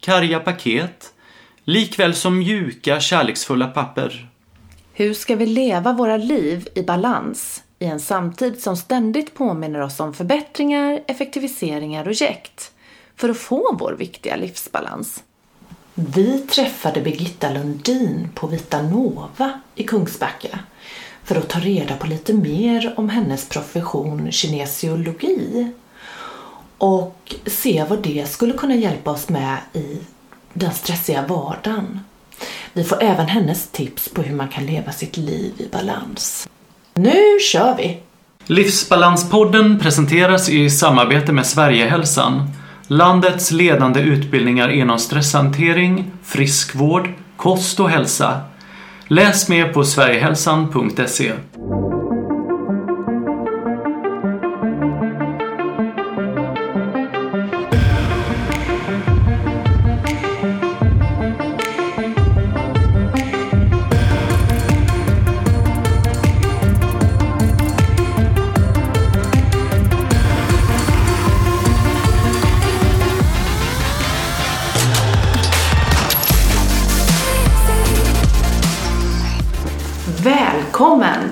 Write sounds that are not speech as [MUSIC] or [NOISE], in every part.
karga paket, likväl som mjuka, kärleksfulla papper. Hur ska vi leva våra liv i balans i en samtid som ständigt påminner oss om förbättringar, effektiviseringar och jäkt för att få vår viktiga livsbalans? Vi träffade Birgitta Lundin på Vita Nova i Kungsbacka för att ta reda på lite mer om hennes profession kinesiologi och se vad det skulle kunna hjälpa oss med i den stressiga vardagen. Vi får även hennes tips på hur man kan leva sitt liv i balans. Nu kör vi! Livsbalanspodden presenteras i samarbete med Sverigehälsan, landets ledande utbildningar inom stresshantering, friskvård, kost och hälsa. Läs mer på sverigehalsan.se.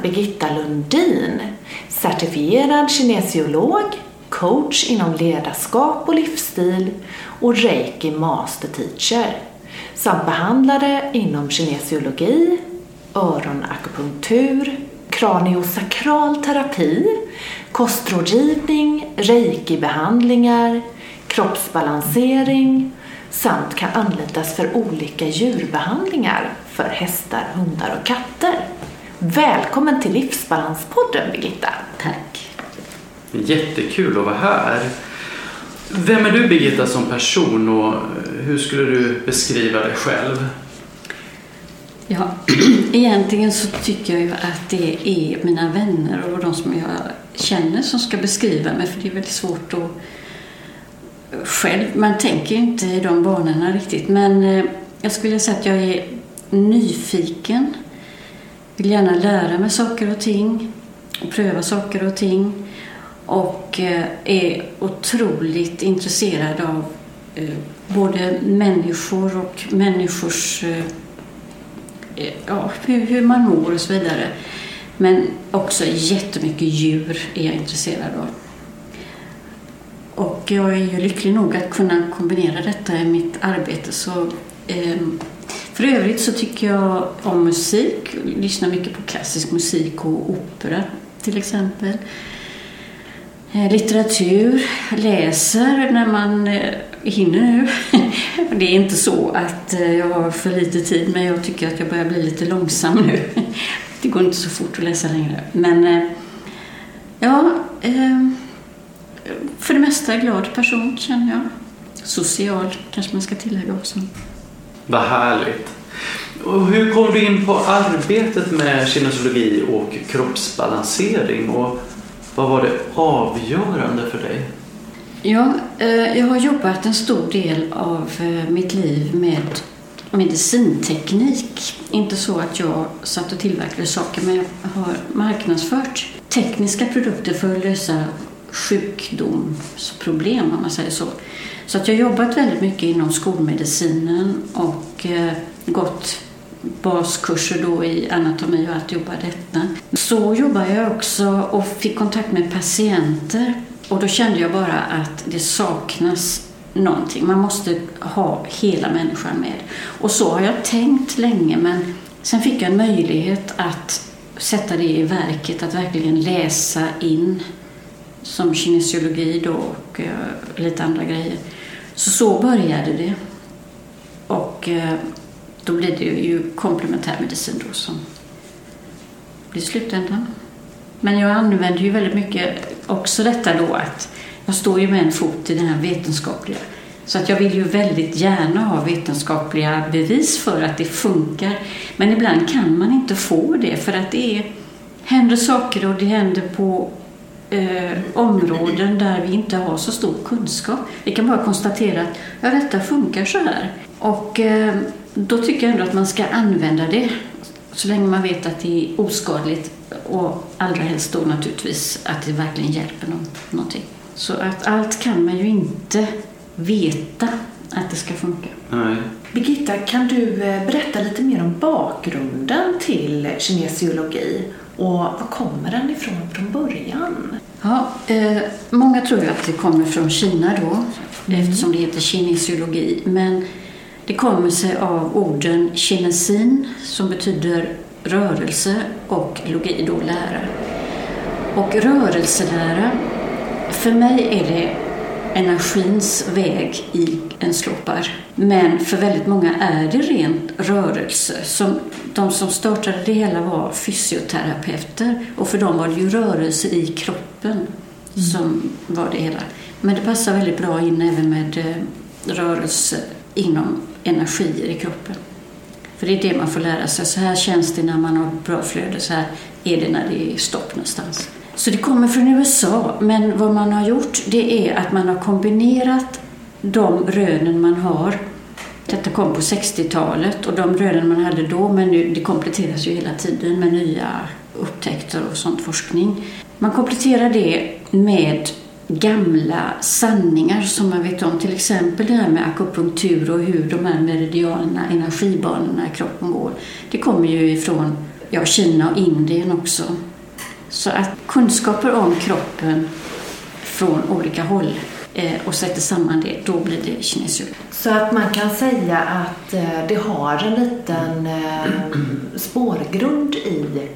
Birgitta Lundin, certifierad kinesiolog, coach inom ledarskap och livsstil och reiki master teacher samt behandlare inom kinesiologi, öronakupunktur, kraniosakral terapi, kostrådgivning, reikibehandlingar, kroppsbalansering samt kan anlitas för olika djurbehandlingar för hästar, hundar och katter. Välkommen till Livsbalanspodden Birgitta. Tack. Jättekul att vara här. Vem är du Birgitta som person och hur skulle du beskriva dig själv? Ja, [CLEARS THROAT] egentligen så tycker jag ju att det är mina vänner och de som jag känner som ska beskriva mig för det är väldigt svårt att själv, man tänker ju inte i de banorna riktigt men eh, jag skulle säga att jag är nyfiken vill gärna lära mig saker och ting och pröva saker och ting och eh, är otroligt intresserad av eh, både människor och människors eh, ja, hur man mår och så vidare. Men också jättemycket djur är jag intresserad av. Och jag är ju lycklig nog att kunna kombinera detta i mitt arbete. Så ehm, för övrigt så tycker jag om musik. Lyssnar mycket på klassisk musik och opera till exempel. Eh, litteratur, läser när man eh, hinner nu. [LAUGHS] Det är inte så att eh, jag har för lite tid men jag tycker att jag börjar bli lite långsam nu. [LAUGHS] Det går inte så fort att läsa längre. Men ja, ehm, för det mesta glad person känner jag. Social kanske man ska tillägga också. Vad härligt. Och hur kom du in på arbetet med kinesologi och kroppsbalansering och vad var det avgörande för dig? Ja, eh, jag har jobbat en stor del av eh, mitt liv med medicinteknik. Inte så att jag satt och tillverkade saker men jag har marknadsfört tekniska produkter för att lösa sjukdomsproblem om man säger så. Så att jag har jobbat väldigt mycket inom skolmedicinen och eh, gått baskurser då i anatomi och alltihopa detta. Så jobbade jag också och fick kontakt med patienter och då kände jag bara att det saknas någonting. Man måste ha hela människan med. Och så har jag tänkt länge men sen fick jag en möjlighet att sätta det i verket, att verkligen läsa in som kinesiologi då och eh, lite andra grejer. Så så började det. Och eh, då blir det ju komplementärmedicin då som blir slutändan. Men jag använder ju väldigt mycket också detta då att jag står ju med en fot i den här vetenskapliga Så att jag vill ju väldigt gärna ha vetenskapliga bevis för att det funkar. Men ibland kan man inte få det för att det är, händer saker och det händer på eh, områden där vi inte har så stor kunskap. Vi kan bara konstatera att ja, detta funkar så här. Och eh, då tycker jag ändå att man ska använda det så länge man vet att det är oskadligt och allra helst då naturligtvis att det verkligen hjälper någon, någonting. Så att allt kan man ju inte veta att det ska funka. Nej. Birgitta, kan du eh, berätta lite mer om bakgrunden till kinesiologi och var kommer den ifrån från början? Ja, eh, många tror ju att det kommer från Kina då, eftersom det heter kinesiologi. Men det kommer sig av orden kinesin, som betyder rörelse, och logi, då lära. Och rörelselära, för mig är det energins väg i en sloppar. Men för väldigt många är det rent rörelse. Som de som startade det hela var fysioterapeuter och för dem var det ju rörelse i kroppen mm. som var det hela. Men det passar väldigt bra in även med eh, rörelse inom energier i kroppen. För det är det man får lära sig. Så här känns det när man har bra flöde, så här är det när det är stopp någonstans. Så det kommer från USA, men vad man har gjort det är att man har kombinerat de rönen man har. Detta kom på 60-talet och de rönen man hade då, men nu, det kompletteras ju hela tiden med nya upptäckter och sånt forskning. Man kompletterar det med gamla sanningar som man vet om. Till exempel det här med akupunktur och hur de här meridianerna, energibanorna i kroppen går. Det kommer ju ifrån ja, Kina och Indien också. Så att kunskaper om kroppen från olika håll eh, och sätter samman det, då blir det kinesiologi. Så att man kan säga att eh, det har en liten eh, spårgrund i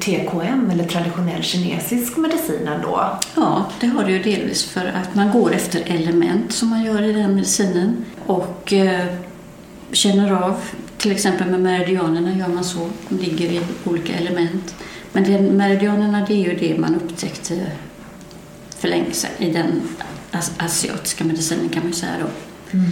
TKM eller traditionell kinesisk medicin ändå? Ja, det har det ju delvis för att man går efter element som man gör i den medicinen och känner av, till exempel med meridianerna gör man så, de ligger i olika element. Men den, meridianerna det är ju det man upptäckte för länge sedan i den asiatiska medicinen kan man säga då. Mm.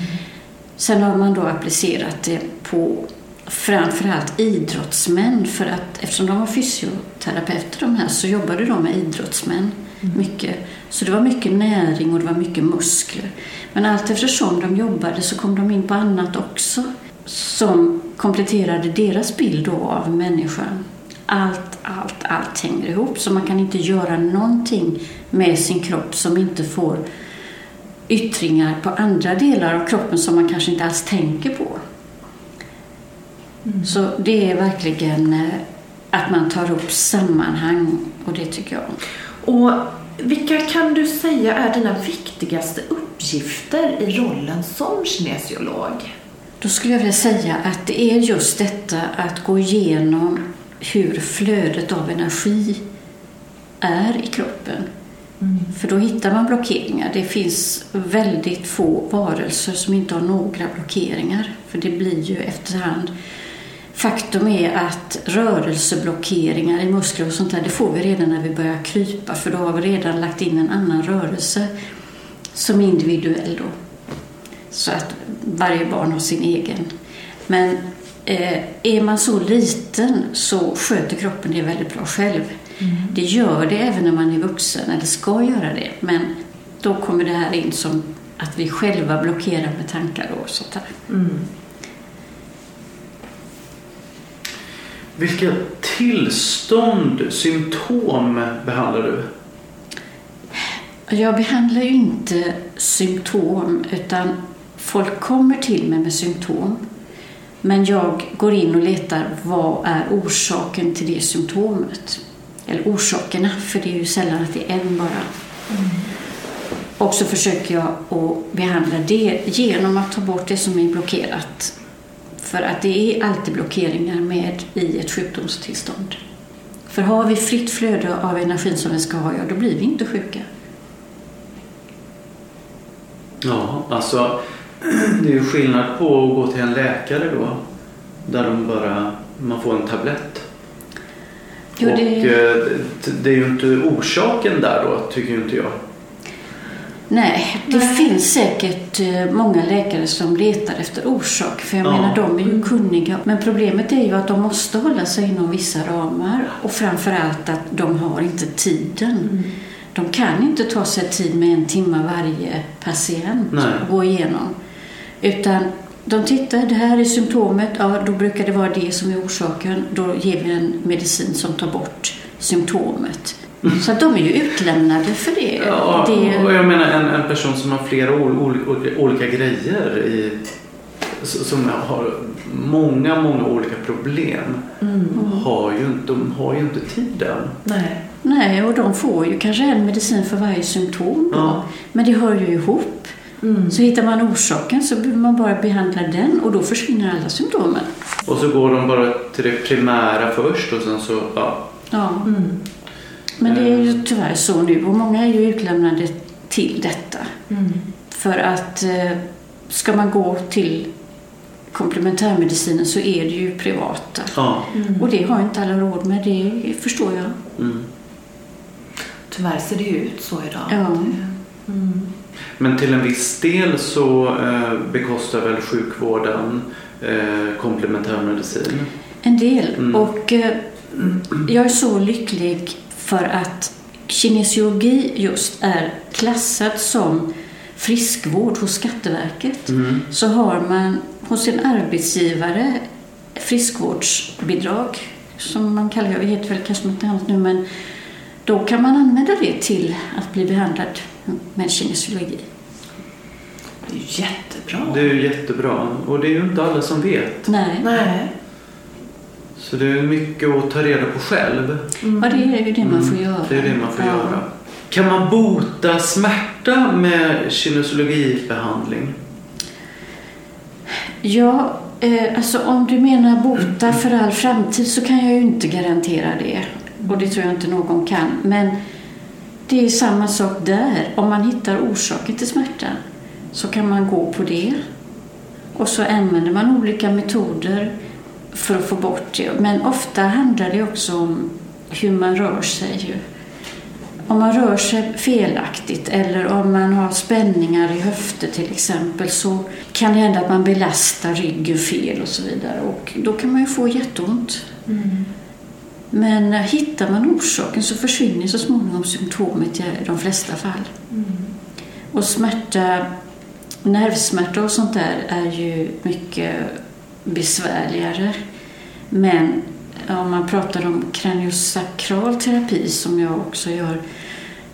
Sen har man då applicerat det på framförallt idrottsmän för att eftersom de var fysioterapeuter de här så jobbade de med idrottsmän mm. mycket. Så det var mycket näring och det var mycket muskler. Men allt eftersom de jobbade så kom de in på annat också som kompletterade deras bild av människan allt, allt, allt hänger ihop. Så man kan inte göra någonting med sin kropp som inte får yttringar på andra delar av kroppen som man kanske inte alls tänker på. Mm. Så det är verkligen eh, att man tar upp sammanhang och det tycker jag Och vilka kan du säga är dina viktigaste uppgifter i rollen som kinesiolog? Då skulle jag vilja säga att det är just detta att gå igenom hur flödet av energi är i kroppen. Mm. För då hittar man blockeringar. Det finns väldigt få varelser som inte har några blockeringar. För det blir ju efterhand. Faktum är att rörelseblockeringar i muskler och sånt där, det får vi redan när vi börjar krypa. För då har vi redan lagt in en annan rörelse som är individuell då. Så att varje barn har sin egen. Men Eh, är man så liten så sköter kroppen det väldigt bra själv. Mm. Det gör det även när man är vuxen, eller ska göra det. Men då kommer det här in som att vi själva blockerar med tankar och sånt där. Mm. Vilka tillstånd, symptom behandlar du? Jag behandlar ju inte symptom utan folk kommer till mig med symptom. Men jag går in och letar vad är orsaken till det symptomet. Eller orsakerna, för det är ju sällan att det är en bara. Mm. Och så försöker jag att behandla det genom att ta bort det som är blockerat. För att det är alltid blockeringar med i ett sjukdomstillstånd. För har vi fritt flöde av energin som vi ska ha, ja, då blir vi inte sjuka. Ja, alltså [CLEARS THROAT] det är ju skillnad på att gå till en läkare då. Där de bara, man får en tablett. Jo, det... Och eh, det är ju inte orsaken där då, tycker inte jag. Nej, det Nej. finns säkert eh, många läkare som letar efter orsak. För jag Ja. menar, de är ju kunniga. Men problemet är ju att de måste hålla sig inom vissa ramar. Och framför allt att de har inte tiden. De kan inte ta sig tid med en timme varje patient Nej. att gå igenom. Utan de tittar, det här är symptomet, ja då brukar det vara det som är orsaken. Då ger vi en medicin som tar bort symptomet. Så att de är ju utlämnade för det. Ja, det och jag menar en, en person som har flera ol, ol, olika grejer i, som har många, många olika problem har, ju inte, de har ju inte tiden. Nej. Nej, och de får ju kanske en medicin för varje symptom. Ja. Men det hör ju ihop. Så hittar man orsaken så behöver man bara behandla den och då försvinner alla symptomen. Och så går de bara till det primära först och sen så, ja. Ja. Men det är ju tyvärr så nu och många är ju utlämnade till detta. För att eh, ska man gå till komplementärmedicinen så är det ju privata. ja. Och det har inte alla råd med, det förstår jag. Mm. Tyvärr ser det ju ut så idag. Ja. Men till en viss del så eh, bekostar väl sjukvården eh, komplementärmedicin? En del. Mm. Och eh, jag är så lycklig för att kinesiologi just är klassat som friskvård hos Skatteverket. Mm. Så har man hos sin arbetsgivare friskvårdsbidrag som man kallar det, det heter väl kanske något annat nu men då kan man använda det till att bli behandlad med kinesiologi. Det är ju jättebra. Det är ju jättebra och det är ju inte alla som vet. Nej, Nej. Så det är mycket att ta reda på själv. ja, det är ju det man får göra. Mm. Det är det man får Ja. göra. Kan man bota smärta med kinesologibehandling? Ja, eh, alltså om du menar bota för all framtid så kan jag ju inte garantera det. Och det tror jag inte någon kan. Men det är samma sak där. Om man hittar orsaken till smärtan så kan man gå på det. Och så använder man olika metoder för att få bort det. Men ofta handlar det också om hur man rör sig. Om man rör sig felaktigt eller om man har spänningar i höfter till exempel så kan det hända att man belastar ryggen fel och så vidare och då kan man ju få jätteont. Mm. Men eh, hittar man orsaken så försvinner så småningom symptomet i de flesta fall. Och smärta, nervsmärta och sånt där är ju mycket besvärligare. Men om man pratar om kraniosakral terapi som jag också gör,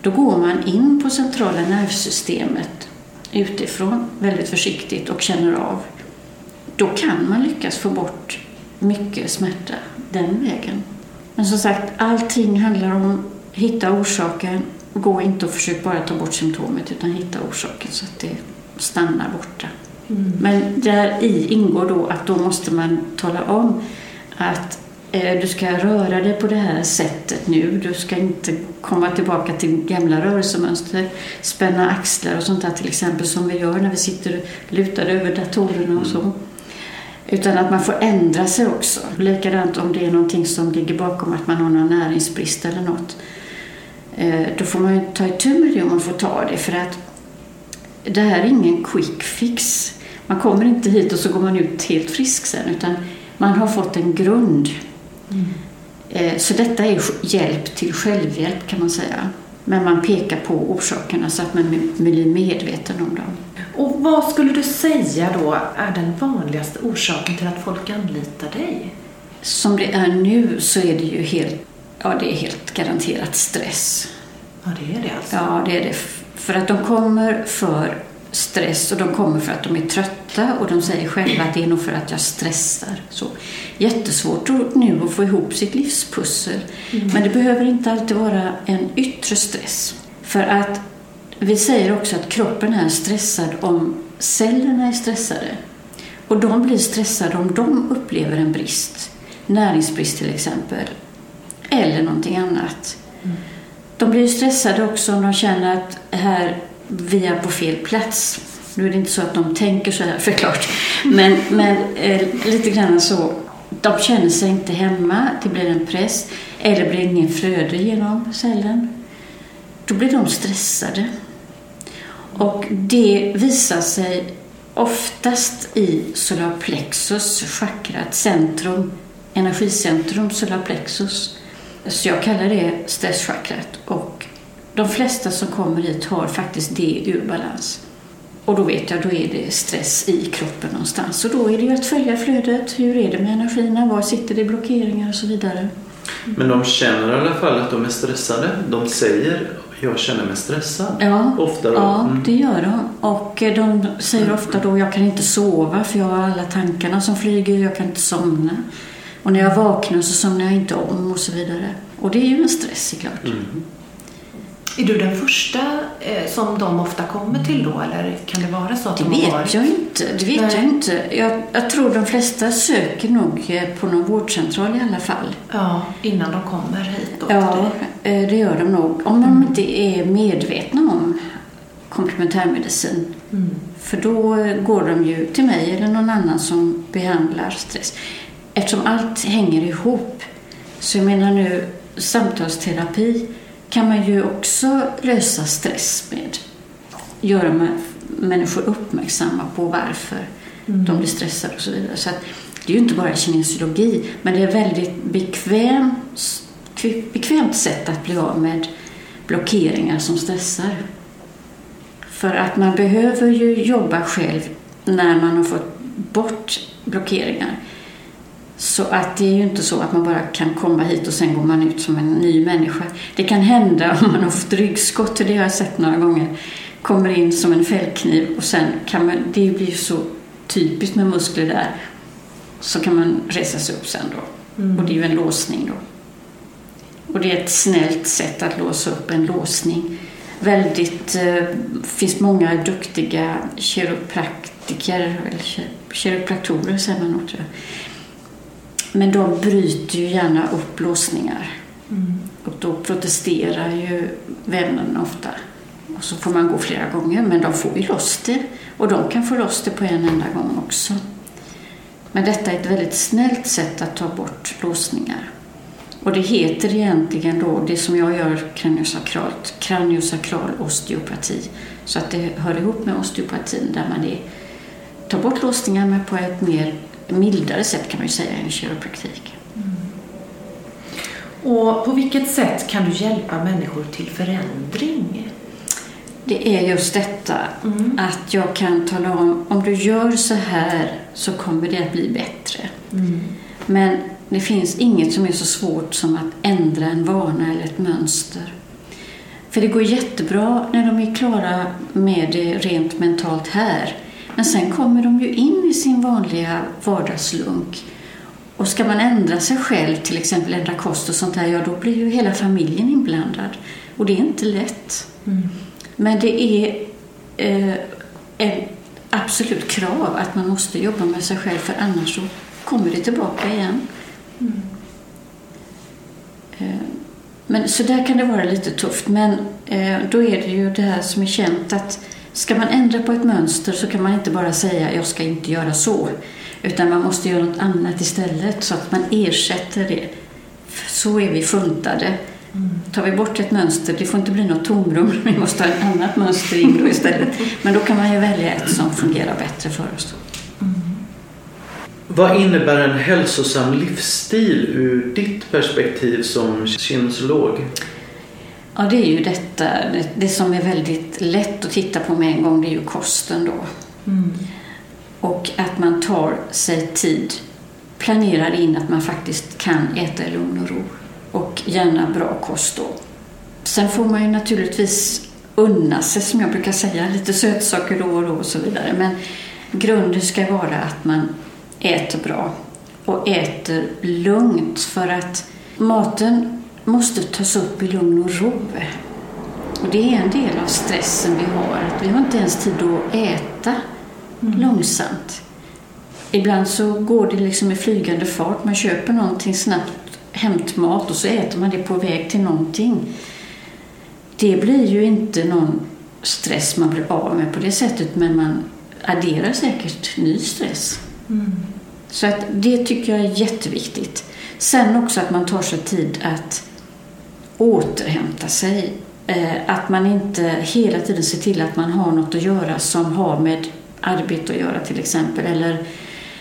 då går man in på centrala nervsystemet utifrån väldigt försiktigt och känner av. Då kan man lyckas få bort mycket smärta den vägen. Men som sagt, allting handlar om att hitta orsaken. Gå inte och försök bara ta bort symptomet utan hitta orsaken så att det stannar borta. Men där i ingår då att då måste man tala om att eh, du ska röra dig på det här sättet nu. Du ska inte komma tillbaka till gamla rörelsemönster, spänna axlar och sånt där till exempel som vi gör när vi sitter lutade över datorerna och så. Utan att man får ändra sig också. Likadant om det är någonting som ligger bakom att man har någon näringsbrist eller något. Eh, Då får man ju ta itu med det om man får ta det för att det här är ingen quick fix. Man kommer inte hit och så går man ut helt frisk sen utan man har fått en grund. Eh, Så detta är hjälp till självhjälp kan man säga. Men man pekar på orsakerna så att man blir medveten om dem. Och vad skulle du säga då är den vanligaste orsaken till att folk anlitar dig? Som det är nu så är det ju helt, ja, det är helt garanterat stress. Ja, det är det alltså. Ja, det är det. För att de kommer för stress och de kommer för att de är trötta och de säger själva att det är nog för att jag stressar. Så jättesvårt nu att få ihop sitt livspussel. Men det behöver inte alltid vara en yttre stress. För att vi säger också att kroppen är stressad om cellerna är stressade. Och de blir stressade om de upplever en brist. Näringsbrist till exempel. Eller någonting annat. De blir stressade också om de känner att här, vi är på fel plats. Nu är det inte så att de tänker så här [LAUGHS] förklart. Men, men eh, lite grann så. De känner sig inte hemma, det blir en press. Eller blir ingen flöde genom cellen. Då blir de stressade. Och det visar sig oftast i solarplexus, chakrat, centrum, energicentrum solarplexus. Så jag kallar det stresschakrat. Och de flesta som kommer hit har faktiskt det ur balans. Och då vet jag, då är det stress i kroppen någonstans. Och då är det ju att följa flödet. Hur är det med energierna? Var sitter det blockeringar och så vidare. Men de känner i alla fall att de är stressade. De säger jag känner mig stressad. Ja, Ofta då. ja Mm. det gör de. Och eh, de säger ofta då jag kan inte sova för jag har alla tankarna som flyger. Jag kan inte somna. Och när jag vaknar så somnar jag inte om och så vidare. Och det är ju en stress såklart. Mm. Är du den första eh, som de ofta kommer till då eller kan det vara så att Det de har vet varit- jag inte. Det vet Nej. jag inte. Jag, jag tror de flesta söker nog eh, på någon vårdcentral i alla fall. Ja, innan de kommer hit då Ja, dig. eh, det gör de nog. Om de inte är medvetna om komplementärmedicin. Mm. För då eh, går de ju till mig eller någon annan som behandlar stress. Eftersom allt hänger ihop. Så jag menar nu, samtalsterapi kan man ju också lösa stress med. Göra människor uppmärksamma på varför de blir stressade och så vidare. Så att det är ju inte bara kinesiologi, men det är ett väldigt bekvämt, bekvämt sätt att bli av med blockeringar som stressar. För att man behöver ju jobba själv när man har fått bort blockeringar. Så att det är ju inte så att man bara kan komma hit och sen går man ut som en ny människa. Det kan hända om man har fått ryggskott, det har jag sett några gånger. Kommer in som en fällkniv och sen kan man, det blir ju så typiskt med muskler där. Så kan man resa sig upp sen då. Och det är ju en låsning då. Och det är ett snällt sätt att låsa upp en låsning. Väldigt, eh, finns många duktiga kiropraktiker, eller ki- kiropraktorer säger man nog tror jag. Men de bryter ju gärna upp låsningar. Och då protesterar ju vännen ofta. Och så får man gå flera gånger, men de får ju loss det. Och de kan få loss det på en enda gång också. Men detta är ett väldigt snällt sätt att ta bort låsningar. Och det heter egentligen då, det som jag gör kraniosakralt, kraniosakral osteopati. Så att det hör ihop med osteopatin där man är, tar bort låsningar men på ett mer mildare sätt kan man ju säga än kiropraktik. Och på vilket sätt kan du hjälpa människor till förändring? Det är just detta Mm. att jag kan tala om, om du gör så här så kommer det att bli bättre. Men det finns inget som är så svårt som att ändra en vana eller ett mönster. För det går jättebra när de är klara med det rent mentalt här. Men sen kommer de ju in i sin vanliga vardagslunk. Och ska man ändra sig själv, till exempel ändra kost och sånt där, ja då blir ju hela familjen inblandad. Och det är inte lätt. Men det är eh, ett absolut krav att man måste jobba med sig själv för annars så kommer det tillbaka igen. Eh, Men så där kan det vara lite tufft. Men eh, då är det ju det här som är känt att ska man ändra på ett mönster så kan man inte bara säga jag ska inte göra så. Utan man måste göra något annat istället så att man ersätter det. Så är vi funtade. Tar vi bort ett mönster, det får inte bli något tomrum, [LAUGHS] vi måste ha ett annat mönster in då istället. Men då kan man ju välja ett som fungerar bättre för oss. Vad innebär en hälsosam livsstil ur ditt perspektiv som kinesiolog? Ja, det är ju detta. Det, som är väldigt lätt att titta på med en gång, det är ju kosten då. Och att man tar sig tid, planerar in att man faktiskt kan äta i lugn och ro. Och gärna bra kost då. Sen får man ju naturligtvis unna sig, som jag brukar säga, lite sötsaker då och då och så vidare. Men grunden ska vara att man äter bra och äter lugnt för att maten måste tas upp i lugn och ro. Och det är en del av stressen vi har, att vi har inte ens tid att äta långsamt. Ibland så går det liksom i flygande fart. Man köper någonting snabbt, hämtmat och så äter man det på väg till någonting. Det blir ju inte någon stress man blir av med på det sättet men man adderar säkert ny stress. Så att det tycker jag är jätteviktigt. Sen också att man tar sig tid att återhämta sig eh, att man inte hela tiden ser till att man har något att göra som har med arbete att göra till exempel. Eller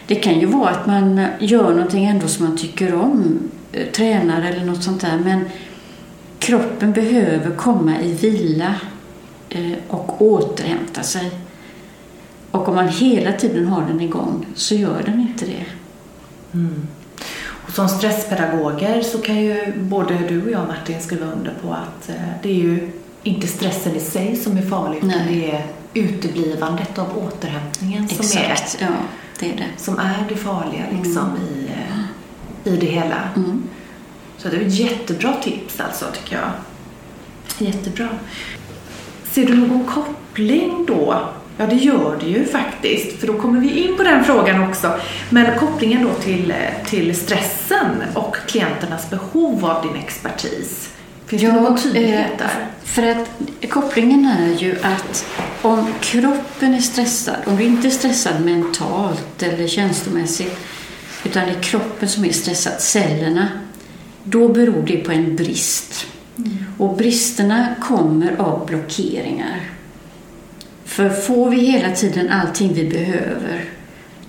det kan ju vara att man gör någonting ändå som man tycker om, eh, tränar eller något sånt där. Men kroppen behöver komma i vila eh, och återhämta sig. Och om man hela tiden har den igång så gör den inte det. Mm. Och som stresspedagoger så kan ju både du och jag Martin skriva under på att eh, det är ju inte stressen i sig som är farlig utan det är uteblivandet av återhämtningen Exakt, som är, ja, det är det. som är det farliga liksom Mm. i, eh, i det hela. Mm. Så det är ett jättebra tips alltså tycker jag. Jättebra. Ser du någon koppling då? Ja, det gör det ju faktiskt, för då kommer vi in på den frågan också. Men kopplingen då till, till stressen och klienternas behov av din expertis. Finns det någon tydlighet eh, där? För att kopplingen är ju att om kroppen är stressad, om du inte är stressad mentalt eller känslomässigt, utan det är kroppen som är stressad, cellerna, då beror det på en brist. Och bristerna kommer av blockeringar. För får vi hela tiden allting vi behöver,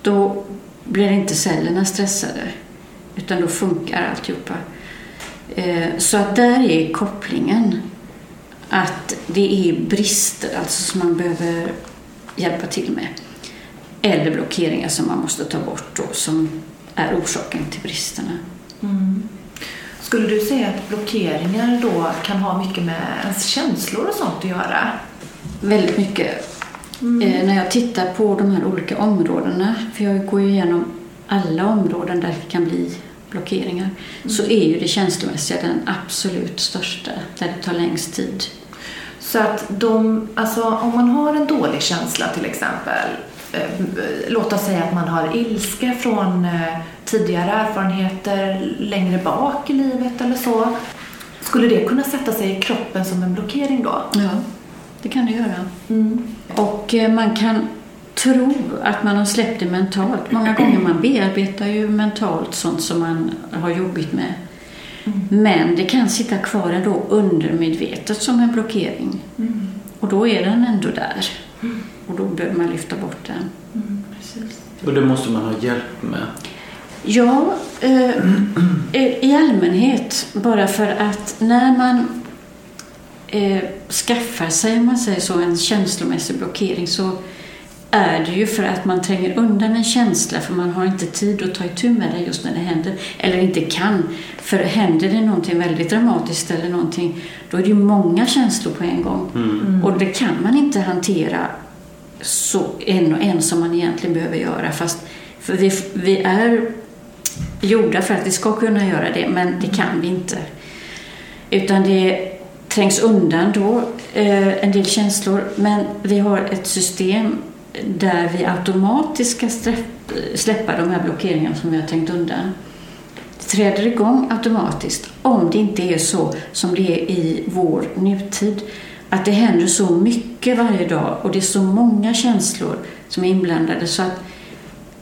då blir inte cellerna stressade, utan då funkar alltihopa. Eh, så att där är kopplingen. Att det är brister alltså som man behöver hjälpa till med. Eller blockeringar som man måste ta bort då, som är orsaken till bristerna. Mm. Skulle du säga att blockeringar då kan ha mycket med ens känslor och sånt att göra? Väldigt mycket. Eh, när jag tittar på de här olika områdena, för jag går ju igenom alla områden där det kan bli blockeringar, så är ju det känslomässiga den absolut största, där det tar längst tid. Så att de, alltså om man har en dålig känsla till exempel, eh, låt oss säga att man har ilska från eh, tidigare erfarenheter längre bak i livet eller så. Skulle det kunna sätta sig i kroppen som en blockering då? Ja, det kan det göra. Mm. Och eh, man kan tro att man har släppt det mentalt. Många gånger man bearbetar ju mentalt sånt som man har jobbigt med. Men det kan sitta kvar ändå undermedvetet som en blockering. Mm. Och då är den ändå där. Och då behöver man lyfta bort den. Mm, precis. Och det måste man ha hjälp med. Ja, eh, [CLEARS THROAT] i allmänhet bara för att när man eh, skaffar sig, om man säger så, en känslomässig blockering så är det ju för att man tränger undan en känsla för man har inte tid att ta itu med det just när det händer. Eller inte kan. För händer det någonting väldigt dramatiskt eller någonting då är det ju många känslor på en gång. Mm. Och det kan man inte hantera så en och en som man egentligen behöver göra. Fast för vi, vi är gjorda för att vi ska kunna göra det, men det kan vi inte. Utan det trängs undan då, eh, en del känslor, men vi har ett system där vi automatiskt ska släppa de här blockeringarna som vi har trängt undan. Det träder igång automatiskt om det inte är så som det är i vår nutid. Att det händer så mycket varje dag och det är så många känslor som är inblandade så att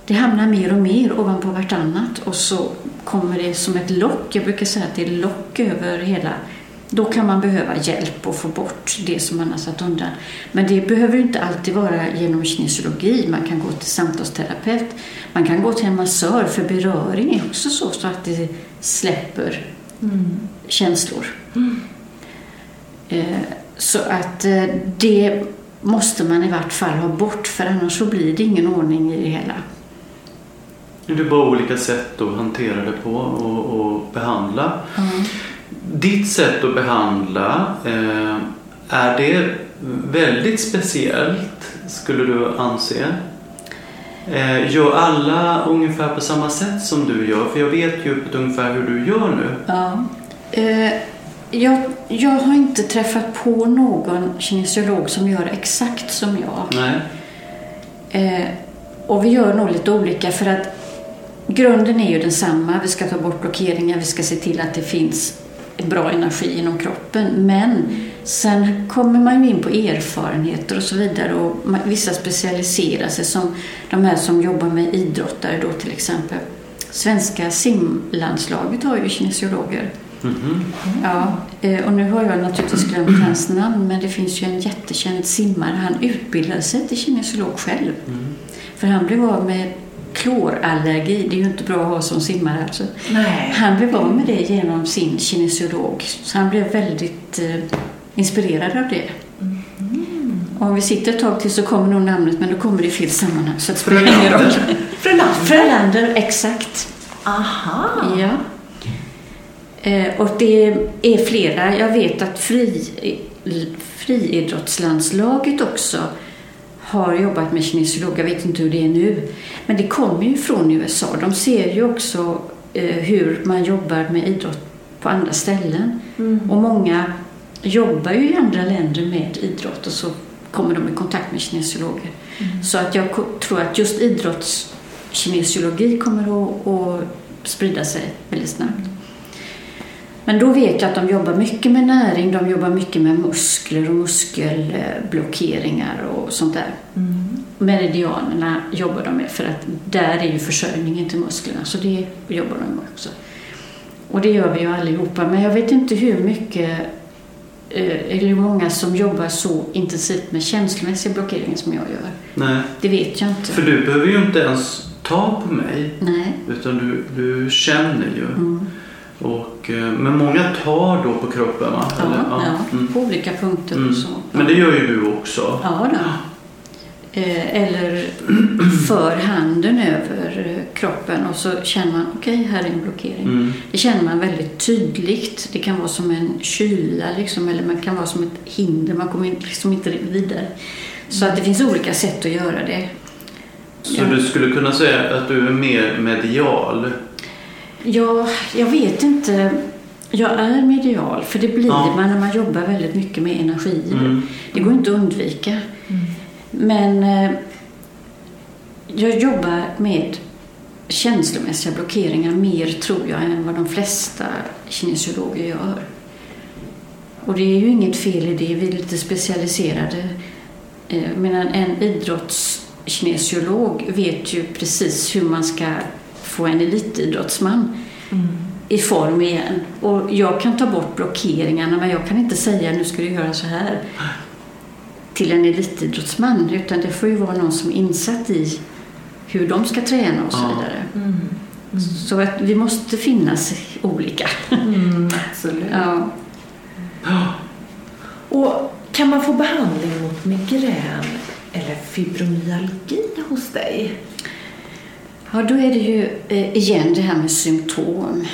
det hamnar mer och mer ovanpå vartannat och så kommer det som ett lock. Jag brukar säga att det är lock över hela. Då kan man behöva hjälp att få bort det som man har satt undan. Men det behöver inte alltid vara genom kinesiologi. Man kan gå till samtalsterapeut. Man kan gå till en massör för beröring är också så, så att det släpper Mm. känslor. Eh, Så att eh, det måste man i vart fall ha bort för annars så blir det ingen ordning i det hela. Det är bara olika sätt att hantera det på och, och behandla. Ditt sätt att behandla, eh, är det väldigt speciellt skulle du anse? Eh, gör alla ungefär på samma sätt som du gör? För jag vet ju ungefär hur du gör nu. Ja. Eh, jag, jag har inte träffat på någon kinesiolog som gör exakt som jag. Nej. Eh, och vi gör nog lite olika för att grunden är ju densamma. Vi ska ta bort blockeringar, vi ska se till att det finns bra energi inom kroppen. Men sen kommer man ju in på erfarenheter och så vidare och vissa specialiserar sig som de här som jobbar med idrottare då till exempel. Svenska simlandslaget har ju kinesiologer. Mhm. Ja, eh, och nu har jag naturligtvis glömt hans namn men det finns ju en jättekänd simmare. Han utbildade sig till kinesiolog själv. För han blev av med klorallergi. Det är ju inte bra att ha som simmare alltså. Nej. Han blev av med det genom sin kinesiolog. Så han blev väldigt eh, inspirerad av det. Och om vi sitter ett tag till så kommer nog namnet men då kommer det i fel sammanhang. Så. Frölander. Frölander. Frölander, exakt. Aha. Ja. Eh, och det är flera. Jag vet att fri, friidrottslandslaget också har jobbat med kinesiolog. Jag vet inte hur det är nu. Men det kommer ju från USA. De ser ju också eh, hur man jobbar med idrott på andra ställen. Och många jobbar ju i andra länder med idrott och så kommer de i kontakt med kinesiologer. Så att jag tror att just idrottskinesiologi kommer att, att sprida sig väldigt snabbt. Men då vet jag att de jobbar mycket med näring, de jobbar mycket med muskler och muskelblockeringar och sånt där. Meridianerna jobbar de med för att där är ju försörjningen till musklerna, så det jobbar de med också. Och det gör vi ju allihopa, men jag vet inte hur mycket eh, eller hur många som jobbar så intensivt med känslomässiga blockeringar som jag gör. Nej, Det vet jag inte. för du behöver ju inte ens ta på mig. Nej. Utan du, du känner ju. Mm. Och, eh, men många tar då på kroppen va? Ja, Eller? ja, Mm. på olika punkter Mm. så. Men det gör ju du också. Ja, då. Eh, eller [CLEARS THROAT] för handen över eh, kroppen och så känner man okej, här är en blockering. Mm. Det känner man väldigt tydligt. Det kan vara som en kyla liksom, eller man kan vara som ett hinder. Man kommer inte- liksom inte vidare. Så att det finns olika sätt att göra det. Så Ja. du skulle kunna säga att du är mer medial? Ja, jag vet inte. Jag är medial, för det blir Ja. man när man jobbar väldigt mycket med energier. Mm. Det går inte att undvika. Men eh, jag jobbar med känslomässiga blockeringar mer, tror jag, än vad de flesta kinesiologer gör. Och det är ju inget fel i det. Vi är lite specialiserade. Eh, medan en idrottskinesiolog vet ju precis hur man ska få en elitidrottsman i form igen. Och jag kan ta bort blockeringarna men jag kan inte säga nu ska du göra så här till en elitidrottsman utan det får ju vara någon som är insatt i hur de ska träna och så Ja. vidare. Så att vi måste finnas olika. Mm, [LAUGHS] absolut. Ja. [GASPS] Och kan man få behandling mot migrän eller fibromyalgi hos dig? Ja, då är det ju eh, igen det här med symptom.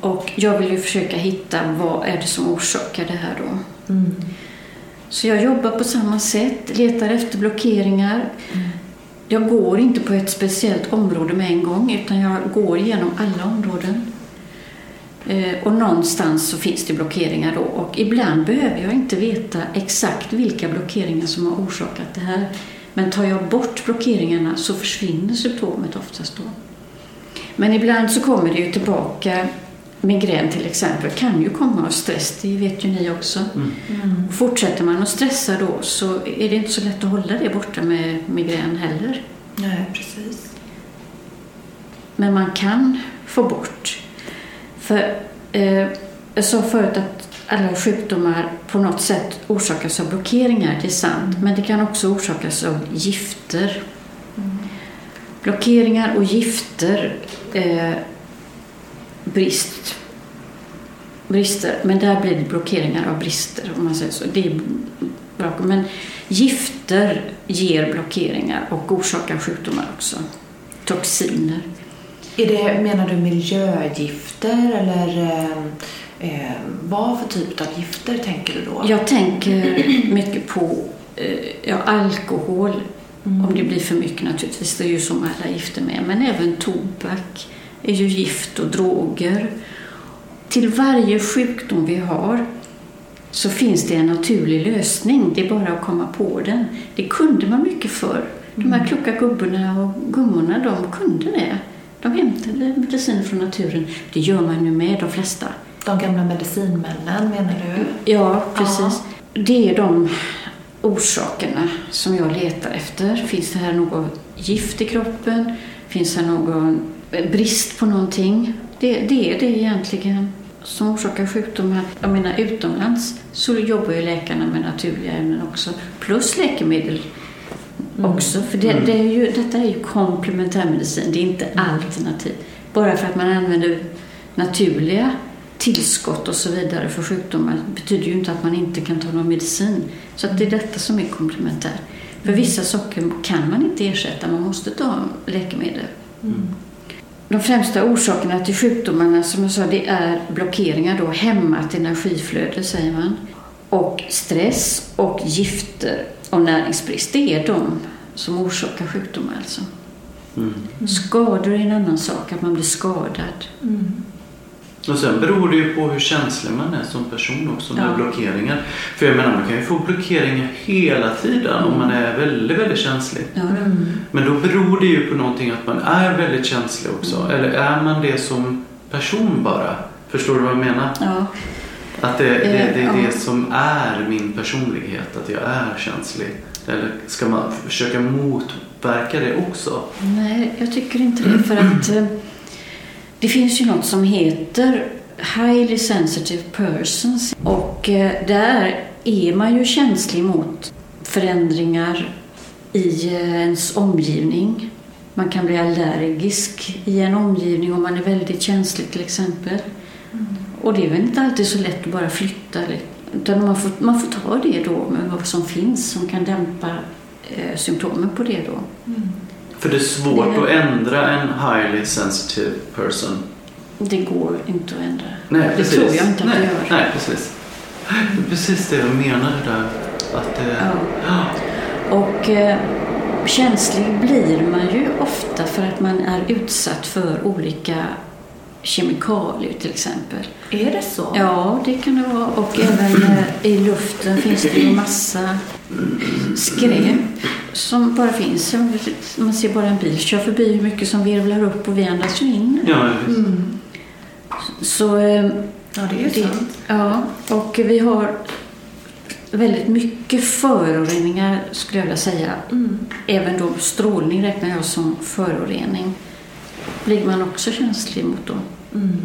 Och jag vill ju försöka hitta vad är det som orsakar det här då. Så jag jobbar på samma sätt, letar efter blockeringar. Jag går inte på ett speciellt område med en gång utan jag går igenom alla områden. Eh, Och någonstans så finns det blockeringar då och ibland behöver jag inte veta exakt vilka blockeringar som har orsakat det här. Men tar jag bort blockeringarna så försvinner symptomet oftast då. Men ibland så kommer det ju tillbaka. Migrän till exempel kan ju komma av stress, det vet ju ni också. Och Fortsätter man att stressa då så är det inte så lätt att hålla det borta med migrän heller. Nej, precis. Men man kan få bort. För eh, jag sa förut att alla sjukdomar på något sätt orsakas av blockeringar, det är sant. Men det kan också orsakas av gifter. Blockeringar och gifter, eh, brist, brister. Men där blir det blockeringar av brister om man säger så. Det är bra. Men gifter ger blockeringar och orsakar sjukdomar också. Toxiner. Är det, menar du miljögifter eller eh, eh, vad för typ av gifter tänker du då? Jag tänker mycket på eh, ja, alkohol, om det blir för mycket naturligtvis. Det är ju som alla gifter med. Men även tobak är ju gift och droger. Till varje sjukdom vi har så finns det en naturlig lösning. Det är bara att komma på den. Det kunde man mycket förr. De här kloka gubbarna och gummorna, de kunde det. De hämtade mediciner från naturen. Det gör man nu med de flesta. De gamla medicinmännen menar du? Ja, precis. Det är de orsakerna som jag letar efter. Finns det här något gift i kroppen? Finns det någon brist på någonting? Det, det är det egentligen. som orsakar sjukdomar. Jag menar utomlands så jobbar ju läkarna med naturliga ämnen också. Plus läkemedel också. För det, det är ju, detta är ju komplementärmedicin, det är inte alternativ. Bara för att man använder naturliga tillskott och så vidare för sjukdomar betyder ju inte att man inte kan ta någon medicin. Så att det är detta som är komplementär. För vissa saker kan man inte ersätta, man måste ta läkemedel. De främsta orsakerna till sjukdomarna som jag sa, det är blockeringar då, hämmat energiflöde säger man. Och stress och gifter och näringsbrist, det är de som orsakar sjukdomar alltså. Mm. Skador är en annan sak, att man blir skadad. Och sen beror det ju på hur känslig man är som person också med Ja. blockeringar. För jag menar man kan ju få blockeringar hela tiden om man är väldigt, väldigt känslig. Ja. Men då beror det ju på någonting att man är väldigt känslig också. Eller är man det som person bara? Förstår du vad jag menar? Ja. Att det, det, det är Ja. det som är min personlighet, att jag är känslig. Eller ska man försöka motverka det också? Nej, jag tycker inte det. För att eh, det finns ju något som heter Highly Sensitive Persons. Och eh, där är man ju känslig mot förändringar i eh, ens omgivning. Man kan bli allergisk i en omgivning om man är väldigt känslig till exempel. Och det är väl inte alltid så lätt att bara flytta. Utan man får, man får ta det då med vad som finns som kan dämpa eh, symptomen på det då. För det är svårt Det- att ändra en highly sensitive person. Det går inte att ändra. Nej, det precis. tror jag inte att nej, det gör. Nej, precis. Det är precis det jag menade där. Att det... Ja. Och eh, känslig blir man ju ofta för att man är utsatt för olika kemikalier till exempel. Är det så? Ja, det kan det vara. Och även eh, i luften finns det ju massa skräp som bara finns. Man ser bara en bil köra förbi hur mycket som virvlar upp och vi andas ju in. Ja, visst. Så eh, Ja, det är ju sant. Ja, och vi har väldigt mycket föroreningar skulle jag vilja säga. Mm. Även då strålning räknar jag som förorening. Blir man också känslig mot då. Mm.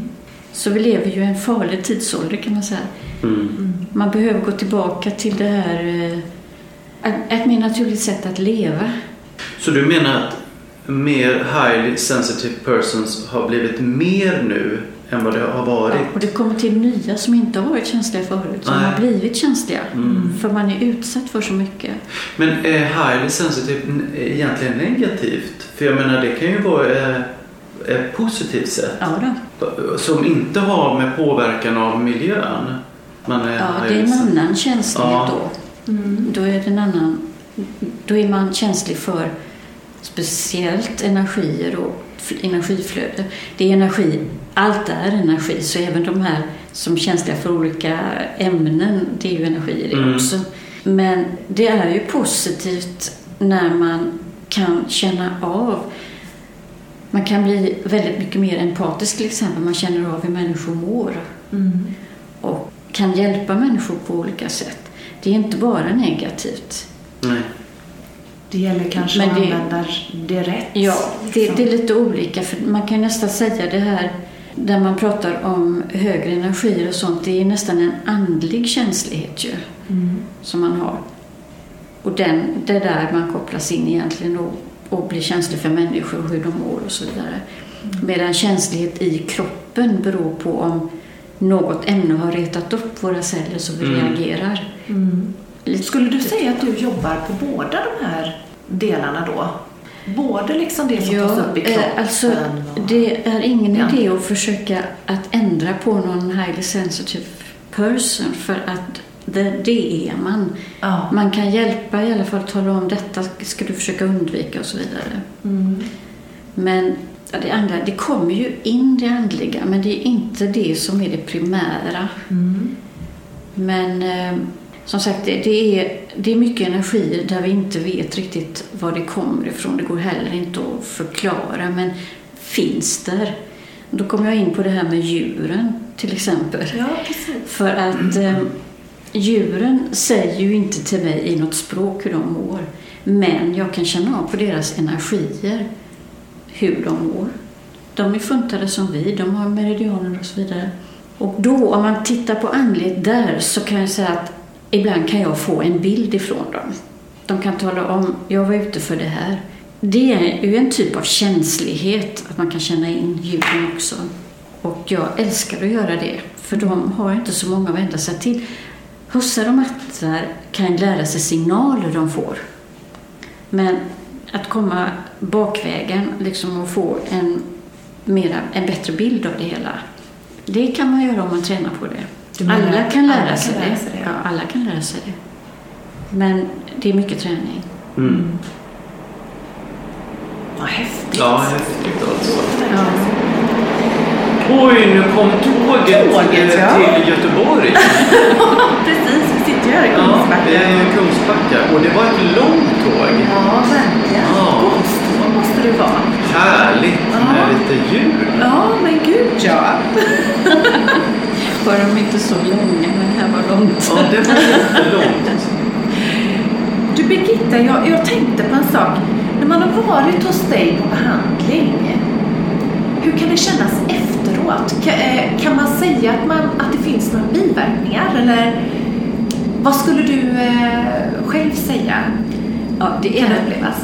Så vi lever ju i en farlig tidsålder kan man säga. Mm. Man behöver gå tillbaka till det här eh, ett- ett mer naturligt sätt att leva. Så du menar att mer highly sensitive persons har blivit mer nu än vad det har varit? Ja, och det kommer till nya som inte har varit känsliga förut, som Nej. har blivit känsliga. Mm. För man är utsatt för så mycket. Men är highly sensitive egentligen negativt? För jag menar det kan ju vara eh, ett positivt sätt. Ja, då. Som inte har med påverkan av miljön. Man är ja det är en sen- annan känslighet Ja. då. Mm. Då är det en annan... Då är man känslig för speciellt energier och energiflöde. Det är energi, allt är energi, så även de här som är känsliga för olika ämnen, det är ju energi det Mm. också. Men det är ju positivt när man kan känna av man kan bli väldigt mycket mer empatisk till exempel. Man känner av hur människor mår Mm. och kan hjälpa människor på olika sätt. Det är inte bara negativt. Nej. Det gäller kanske Men att det- använda det rätt. Ja, det, det är lite olika. För man kan nästan säga det här där man pratar om högre energier och sånt. Det är nästan en andlig känslighet ju, Mm. som man har. Och den, det är där man kopplas in egentligen och, och blir känslig för människor och hur de mår och så vidare. Medan känslighet i kroppen beror på om något ämne har retat upp våra celler så vi Mm. reagerar. Mm. Skulle du säga att du jobbar på båda de här delarna då? Både liksom det som tas upp i kroppen eh, alltså, och... det är ingen Ja. idé att försöka att ändra på någon highly sensitive person för att det, det är man. Ja. Man kan hjälpa i alla fall tala om detta ska du försöka undvika och så vidare. Mm. Men ja, det andra, det kommer ju in det andliga men det är inte det som är det primära. Mm. Men eh, som sagt, det, det, är, det är mycket energi där vi inte vet riktigt var det kommer ifrån. Det går heller inte att förklara, men finns där. Då kommer jag in på det här med djuren till exempel. Ja, precis. För att eh, djuren säger ju inte till mig i något språk hur de mår. Men jag kan känna av på deras energier hur de mår. De är funtade som vi, de har meridianer och så vidare. Och då, om man tittar på andlighet där, så kan jag säga att ibland kan jag få en bild ifrån dem. De kan tala om, jag var ute för det här. Det är ju en typ av känslighet, att man kan känna in djuren också. Och jag älskar att göra det, för de har inte så många att vända sig till. Hussar och mattar kan lära sig signaler de får. Men att komma bakvägen liksom och få en, mera, en bättre bild av det hela, det kan man göra om man tränar på det. menar Alla kan lära, alla sig, kan lära det. sig det? Ja, alla kan lära sig det. Men det är mycket träning. Mm. Vad häftigt. Ja, häftigt alltså. Ja. Oj, nu kom tåget, Tåget, eh, ja. till Göteborg. [LAUGHS] Här i Ja, Kungsbacka. det är Kungsbacka och det var ett långt tåg. Ja, verkligen. Ja. Godståg måste det vara. Härligt med Ja. lite ljud. Ja, men gud ja. [LAUGHS] Var de inte så långa, men här var långt. Ja, det var jättelångt. Du Birgitta, jag, jag tänkte på en sak. När man har varit hos dig på behandling, hur kan det kännas efteråt? Kan, eh, kan man säga att, man, att det finns några biverkningar? Eller vad skulle du eh, själv säga? Ja, det är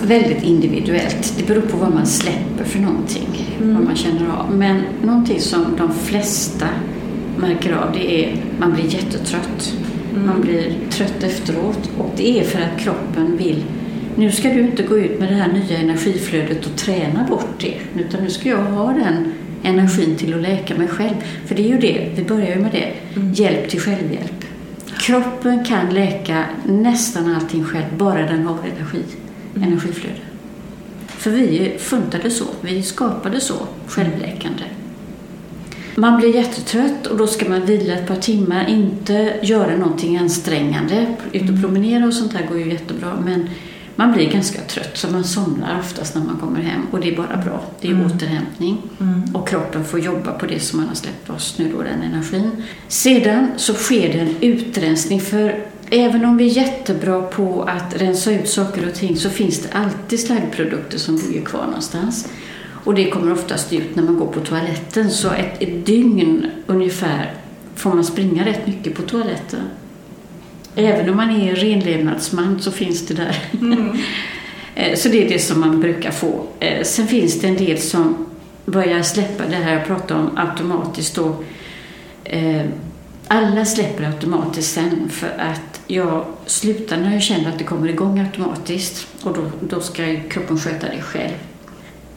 väldigt individuellt. Det beror på vad man släpper för någonting, Mm. vad man känner av. Men någonting som de flesta märker av, det är man blir jättetrött. Mm. Man blir trött efteråt och det är för att kroppen vill nu ska du inte gå ut med det här nya energiflödet och träna bort det, utan nu ska jag ha den energin till att läka mig själv. För det är ju det, vi börjar ju med det, Mm. hjälp till självhjälp. Kroppen kan läka nästan allting själv, bara den har energi, Mm. energiflöde. För vi är funtade så, vi skapade så, självläkande. Man blir jättetrött och då ska man vila ett par timmar, inte göra någonting ansträngande. Ut och promenera och sånt där går ju jättebra, men man blir ganska trött så man somnar oftast när man kommer hem och det är bara bra. Det är Mm. återhämtning Mm. och kroppen får jobba på det som man har släppt loss nu då, den energin. Sedan så sker det en utrensning för även om vi är jättebra på att rensa ut saker och ting så finns det alltid slaggprodukter som ligger kvar någonstans. Och det kommer oftast ut när man går på toaletten så ett, ett dygn ungefär får man springa rätt mycket på toaletten. Även om man är renlevnadsman så finns det där. [LAUGHS] Eh, Så det är det som man brukar få. Eh, Sen finns det en del som börjar släppa det här jag pratade om automatiskt då. Eh, Alla släpper automatiskt sen för att jag slutar när jag känner att det kommer igång automatiskt och då, då ska kroppen sköta det själv.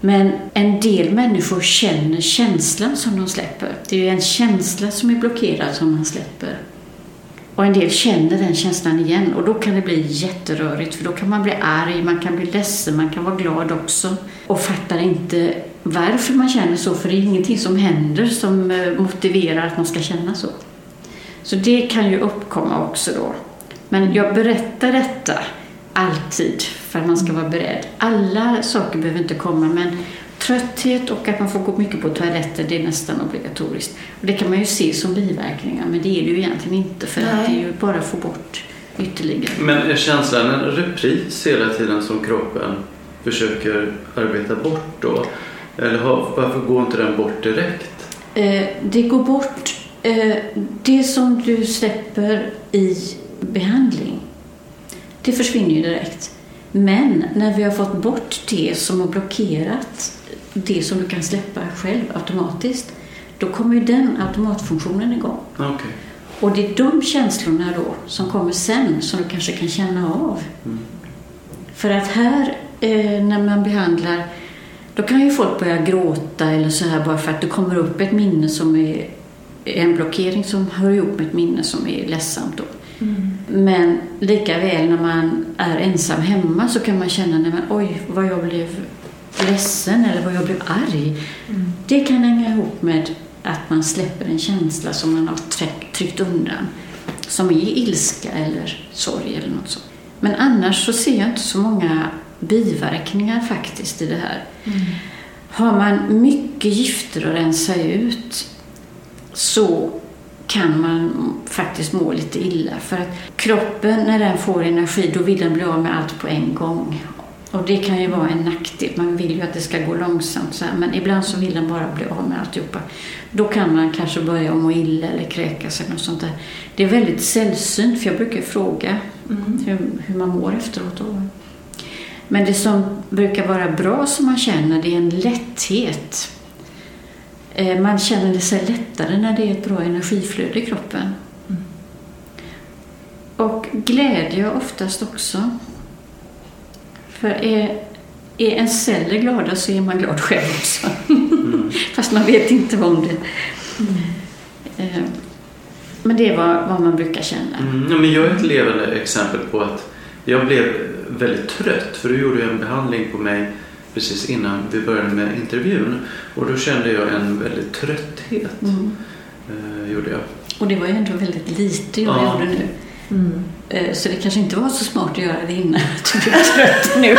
Men en del människor känner känslan som de släpper. Det är ju en känsla som är blockerad som man släpper. Och en del känner den känslan igen och då kan det bli jätterörigt för då kan man bli arg, man kan bli ledsen, man kan vara glad också och fattar inte varför man känner så för det är ingenting som händer som eh, motiverar att man ska känna så. Så det kan ju uppkomma också då. Men jag berättar detta alltid för att man ska vara beredd. Alla saker behöver inte komma men trötthet och att man får gå mycket på toaletten det är nästan obligatoriskt. Och det kan man ju se som biverkningar men det är det ju egentligen inte för att Nej. det är ju bara att få bort ytterligare. Men är känslan en repris hela tiden som kroppen försöker arbeta bort då? Eller har, varför går inte den bort direkt? Eh, det går bort. Eh, det som du släpper i behandling, det försvinner ju direkt. Men när vi har fått bort det som har blockerat det som du kan släppa själv automatiskt, då kommer ju den automatfunktionen igång. Okej. Och det är de känslorna då som kommer sen som du kanske kan känna av. Mm. För att här eh, när man behandlar då kan ju folk börja gråta eller så här bara för att det kommer upp ett minne som är en blockering som hör ihop med ett minne som är ledsamt då. Men lika väl när man är ensam hemma så kan man känna nej, men, oj vad jag blev ledsen eller vad jag blev arg. Det kan hänga ihop med att man släpper en känsla som man har tryck- tryckt undan. Som är ilska eller sorg eller något sånt. Men annars så ser jag inte så många biverkningar faktiskt i det här. Har man mycket gifter att rensa ut så kan man faktiskt må lite illa. För att kroppen, när den får energi, då vill den bli av med allt på en gång. Och det kan ju vara en nackdel. Man vill ju att det ska gå långsamt så här, men ibland så vill den bara bli av med alltihopa. Då kan man kanske börja må illa eller kräkas eller något sånt där. Det är väldigt sällsynt för jag brukar fråga Mm. hur, hur man mår efteråt. Men det som brukar vara bra som man känner det är en lätthet. Eh, Man känner sig lättare när det är ett bra energiflöde i kroppen. Mm. Och glädje oftast också. För är, är en celler glada så är man glad själv också. Mm. [LAUGHS] Fast man vet inte om det. Eh, Men det är vad, vad man brukar känna. Mm, ja, men jag är ett levande exempel på att jag blev väldigt trött för du gjorde en behandling på mig precis innan vi började med intervjun och då kände jag en väldigt trötthet. Mm. Eh, gjorde jag. Och det var ju ändå väldigt lite jag Ja. gjorde nu. Mm. Eh, Så det kanske inte var så smart att göra det innan. [LAUGHS] Du blev trött [LAUGHS] nu.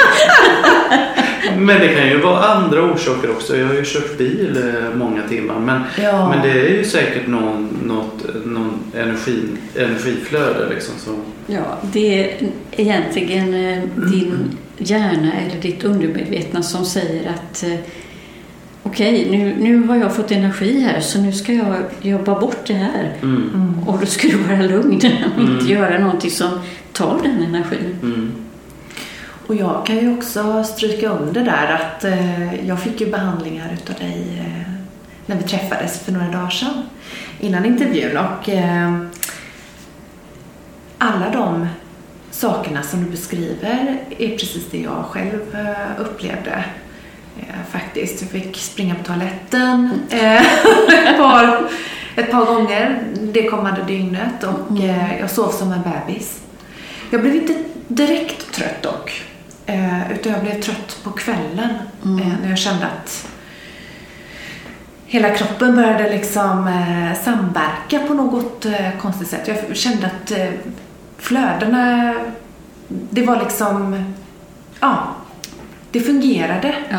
Men det kan ju vara andra orsaker också. Jag har ju kört bil eh, många timmar men, Ja. men det är ju säkert någon, något, någon energi, energiflöde liksom som Ja, det är egentligen eh, din hjärna eller ditt undermedvetna som säger att eh, okej, nu, nu har jag fått energi här så nu ska jag jobba bort det här. mm, Mm. Och då ska du vara lugn och inte Mm. göra någonting som tar den energin. mm, Och jag kan ju också stryka under där att eh, jag fick ju behandlingar utav dig eh, när vi träffades för några dagar sedan innan intervjun och eh, alla de sakerna som du beskriver är precis det jag själv eh, upplevde faktiskt. Jag fick springa på toaletten eh, [LAUGHS] ett, par, ett par gånger det kommande dygnet och eh, jag sov som en bebis. Jag blev inte direkt trött dock. Eh, utan jag blev trött på kvällen Mm. eh, när jag kände att hela kroppen började liksom eh, samverka på något eh, konstigt sätt. Jag kände att eh, flödena, det var liksom, ja, det fungerade. Ja.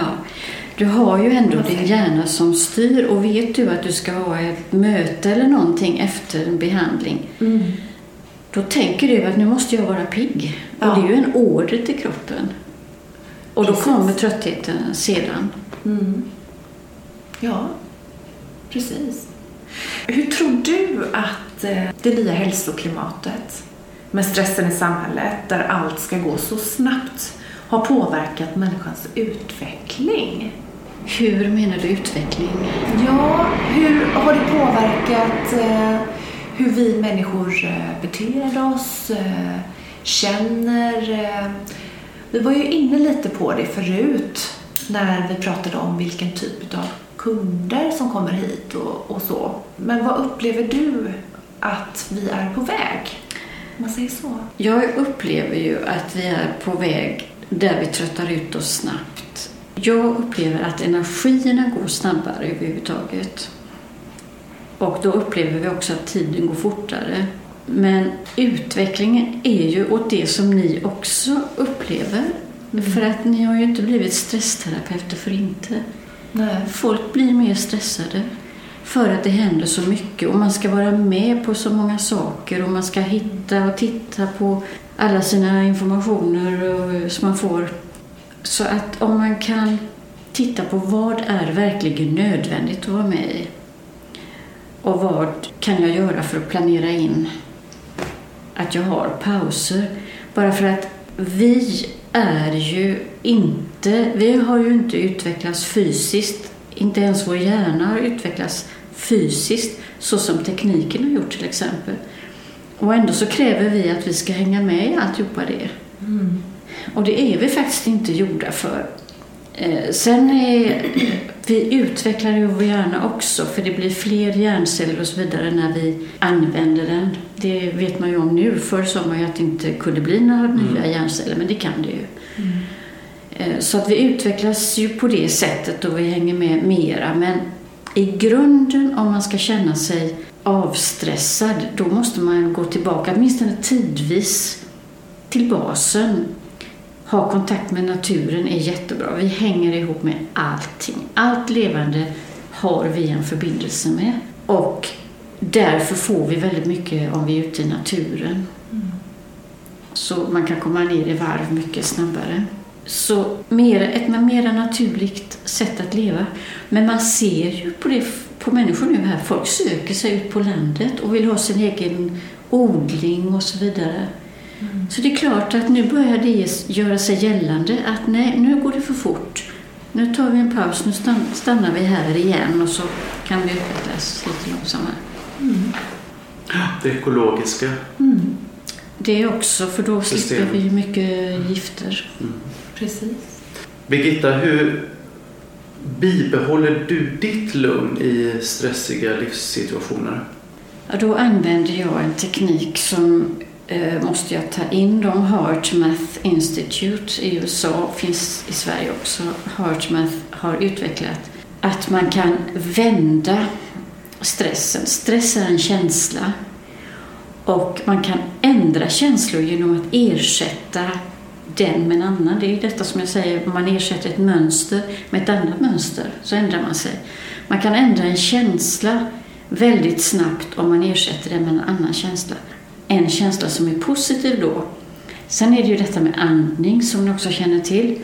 Du har ju ändå din hjärna som styr och vet du att du ska ha ett möte eller någonting efter en behandling Då tänker du att nu måste jag vara pigg. Ja. Och det är ju en order till kroppen. Och då Precis. kommer tröttheten sedan. Mm. Ja, precis. Hur tror du att eh, det nya hälsoklimatet med stressen i samhället där allt ska gå så snabbt har påverkat människans utveckling? Hur menar du utveckling? Ja, hur har det påverkat eh, hur vi människor eh, beter oss, eh, känner? Eh, vi var ju inne lite på det förut när vi pratade om vilken typ av kunder som kommer hit och, och så. Men vad upplever du att vi är på väg? Om man säger så. Jag upplever ju att vi är på väg där vi tröttar ut oss snabbt. Jag upplever att energierna går snabbare överhuvudtaget. Och då upplever vi också att tiden går fortare. Men utvecklingen är ju åt det som ni också upplever. För att ni har ju inte blivit stressterapeuter för inte. Nej. Folk blir mer stressade för att det händer så mycket och man ska vara med på så många saker och man ska hitta och titta på alla sina informationer som man får. Så att om man kan titta på vad är verkligen nödvändigt att vara med i och vad kan jag göra för att planera in att jag har pauser. Bara för att vi är ju inte, vi har ju inte utvecklats fysiskt, inte ens vår hjärna har utvecklats fysiskt så som tekniken har gjort till exempel. Och ändå så kräver vi att vi ska hänga med i alltihopa det. Mm. Och det är vi faktiskt inte gjorda för. Eh, sen är, vi utvecklar ju vår hjärna också för det blir fler hjärnceller och så vidare när vi använder den. Det vet man ju om nu. Förr sa man ju att det inte kunde bli några nya hjärnceller, men det kan det ju. Eh, Så att vi utvecklas ju på det sättet och vi hänger med mera. Men i grunden, om man ska känna sig avstressad, då måste man gå tillbaka, åtminstone tidvis, till basen. Ha kontakt med naturen är jättebra. Vi hänger ihop med allting. Allt levande har vi en förbindelse med. Och därför får vi väldigt mycket om vi är ute i naturen. Så man kan komma ner i varv mycket snabbare. så mer, ett mer naturligt sätt att leva. Men man ser ju på, det, på människor nu här, folk söker sig ut på landet och vill ha sin egen odling och så vidare. Mm. Så det är klart att nu börjar det göra sig gällande att nej, nu går det för fort. Nu tar vi en paus, nu stannar vi här igen och så kan vi utvecklas lite långsammare. Mm. Det ekologiska. Mm. Det också, för då System. slipper vi mycket gifter. Mm. Precis. Birgitta, hur bibehåller du ditt lugn i stressiga livssituationer? Ja, då använder jag en teknik som Eh, måste jag ta in. dem. HeartMath Institute i USA, finns i Sverige också. HeartMath har utvecklat att man kan vända stressen. Stress är en känsla och man kan ändra känslor genom att ersätta den med en annan. Det är detta som jag säger, man ersätter ett mönster med ett annat mönster så ändrar man sig. Man kan ändra en känsla väldigt snabbt om man ersätter den med en annan känsla. En känsla som är positiv då. Sen är det ju detta med andning som ni också känner till.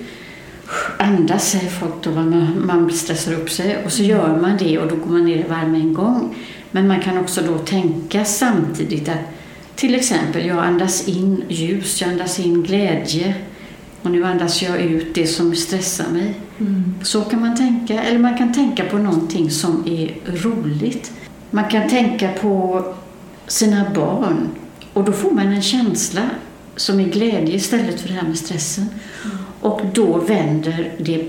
Andas säger folk då, man, man stressar upp sig och så gör man det och då går man ner i varme en gång. Men man kan också då tänka samtidigt att till exempel, jag andas in ljus, jag andas in glädje och nu andas jag ut det som stressar mig. Mm. Så kan man tänka. Eller man kan tänka på någonting som är roligt. Man kan tänka på sina barn och då får man en känsla som är glädje istället för det här med stressen. Mm. Och då vänder det.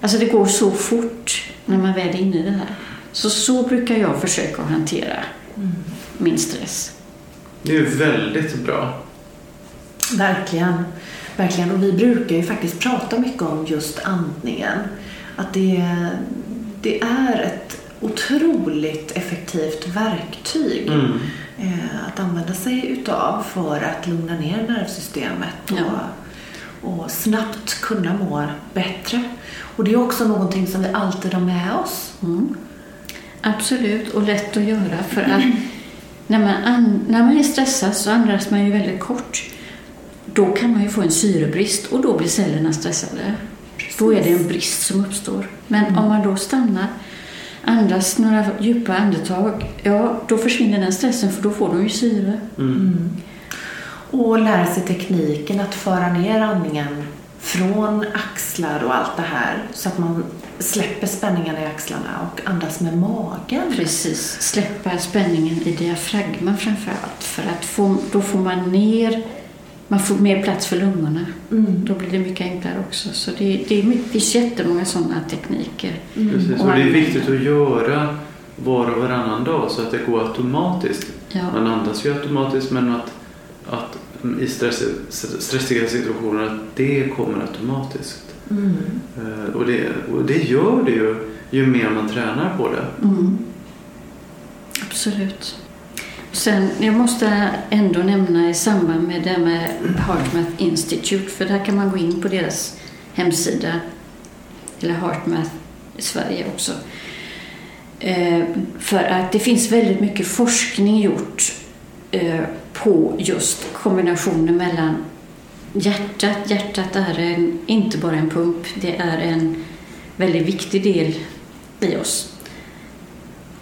Alltså det går så fort när man väl är inne i det här. Så så brukar jag försöka hantera mm. min stress. Det är väldigt bra. Verkligen. Verkligen. Och vi brukar ju faktiskt prata mycket om just andningen. Att det, det är ett otroligt effektivt verktyg mm. Eh, att använda sig utav för att lugna ner nervsystemet och, ja. och snabbt kunna må bättre. Och det är också någonting som vi alltid har med oss. Mm. Absolut, och lätt att göra för att när man, när man är stressad så andas man ju väldigt kort. Då kan man ju få en syrebrist och då blir cellerna stressade. Precis. Då är det en brist som uppstår. Men mm. om man då stannar, andas några djupa andetag, ja då försvinner den stressen för då får de ju syre. Mm. Mm. Och lära sig tekniken att föra ner andningen från axlar och allt det här så att man släpper spänningen i axlarna och andas med magen. Precis, släppa spänningen i diafragman framför allt för att få, då får man ner man får mer plats för lungorna. Mm. Då blir det mycket enklare också. Så det, det, är mycket, finns jättemånga sådana tekniker. Mm. Precis, och det är viktigt att göra var och varannan dag så att det går automatiskt. Ja. Man andas ju automatiskt men att, att i stress, stressiga situationer att det kommer automatiskt. Mm. Eh, och, det, och det gör det ju ju mer man tränar på det. Mm. Absolut. Sen, jag måste ändå nämna i samband med det med HeartMath Institute, för där kan man gå in på deras hemsida, eller HeartMath i Sverige också. Eh, för att det finns väldigt mycket forskning gjort eh, på just kombinationen mellan hjärtat. Hjärtat är en, inte bara en pump, det är en väldigt viktig del i oss.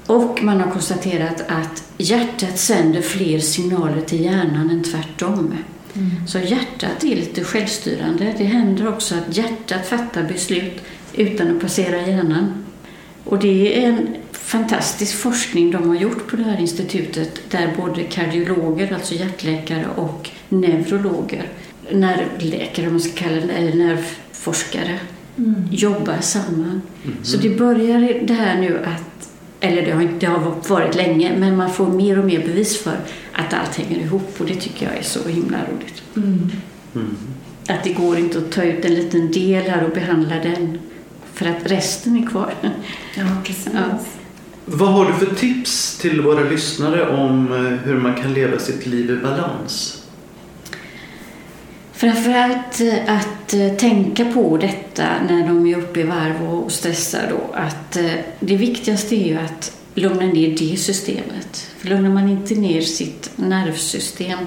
Och man har konstaterat att hjärtat sänder fler signaler till hjärnan än tvärtom. Mm. Så hjärtat är lite självstyrande. Det händer också att hjärtat fattar beslut utan att passera hjärnan. Och det är en fantastisk forskning de har gjort på det här institutet där både kardiologer, alltså hjärtläkare och neurologer, nervläkare om man ska kalla det, eller nervforskare, mm. jobbar samman. Mm. Så det börjar det här nu att, eller det har, det har varit länge, men man får mer och mer bevis för att allt hänger ihop och det tycker jag är så himla roligt. Mm. mm. Att det går inte att ta ut en liten del här och behandla den för att resten är kvar. Ja, precis. Ja. Vad har du för tips till våra lyssnare om eh, hur man kan leva sitt liv i balans? Framförallt eh, att eh, tänka på detta när de är uppe i varv och stressar då, att det viktigaste är ju att lugna ner det systemet. För lugnar man inte ner sitt nervsystem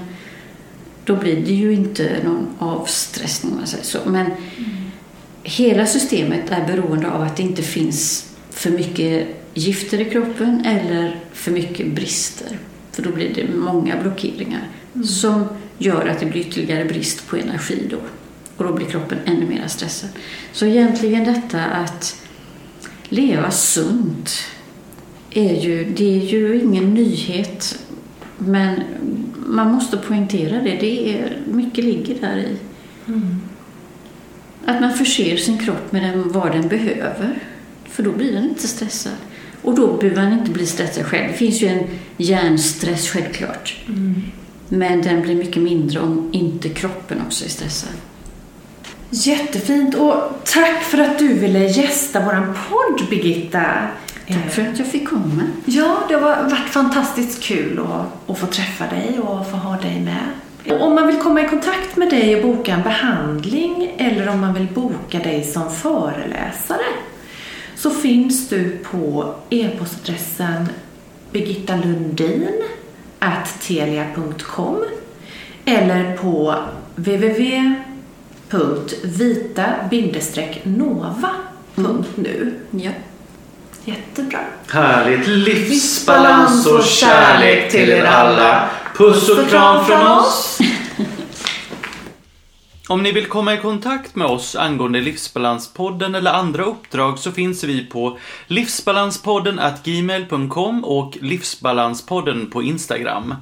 då blir det ju inte någon avstressning, man säger så. Men mm hela systemet är beroende av att det inte finns för mycket gifter i kroppen eller för mycket brister. För då blir det många blockeringar mm. som gör att det blir ytterligare brist på energi då. Och då blir kroppen ännu mer stressad. Så egentligen detta att leva sunt är ju, det är ju ingen nyhet. Men man måste poängtera det. det är, mycket ligger där i. Mm. Att man förser sin kropp med den, vad den behöver. För då blir den inte stressad. Och då behöver man inte bli stressad själv. Det finns ju en hjärnstress självklart. Mm. Men den blir mycket mindre om inte kroppen också är stressad. Jättefint och tack för att du ville gästa vår podd Birgitta. Tack för att jag fick komma. Ja, det har varit fantastiskt kul att, att få träffa dig och få ha dig med. Om man vill komma i kontakt med dig och boka en behandling eller om man vill boka dig som föreläsare så finns du på e-postadressen birgittalundin telia.com eller på www.vita-nova.nu. Ja. Jättebra. Härligt. Livsbalans och kärlek till er alla. Puss och kram från oss. Om ni vill komma i kontakt med oss angående Livsbalanspodden eller andra uppdrag så finns vi på livsbalanspodden gmail.com och Livsbalanspodden på Instagram.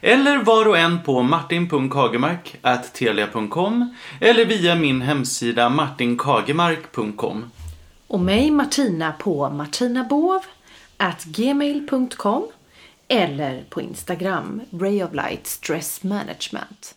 Eller var och en på martin.kagemark.telia.com eller via min hemsida martinkagemark.com. Och mig Martina på martinabovgmail.com eller på Instagram Ray of Light Stress Management.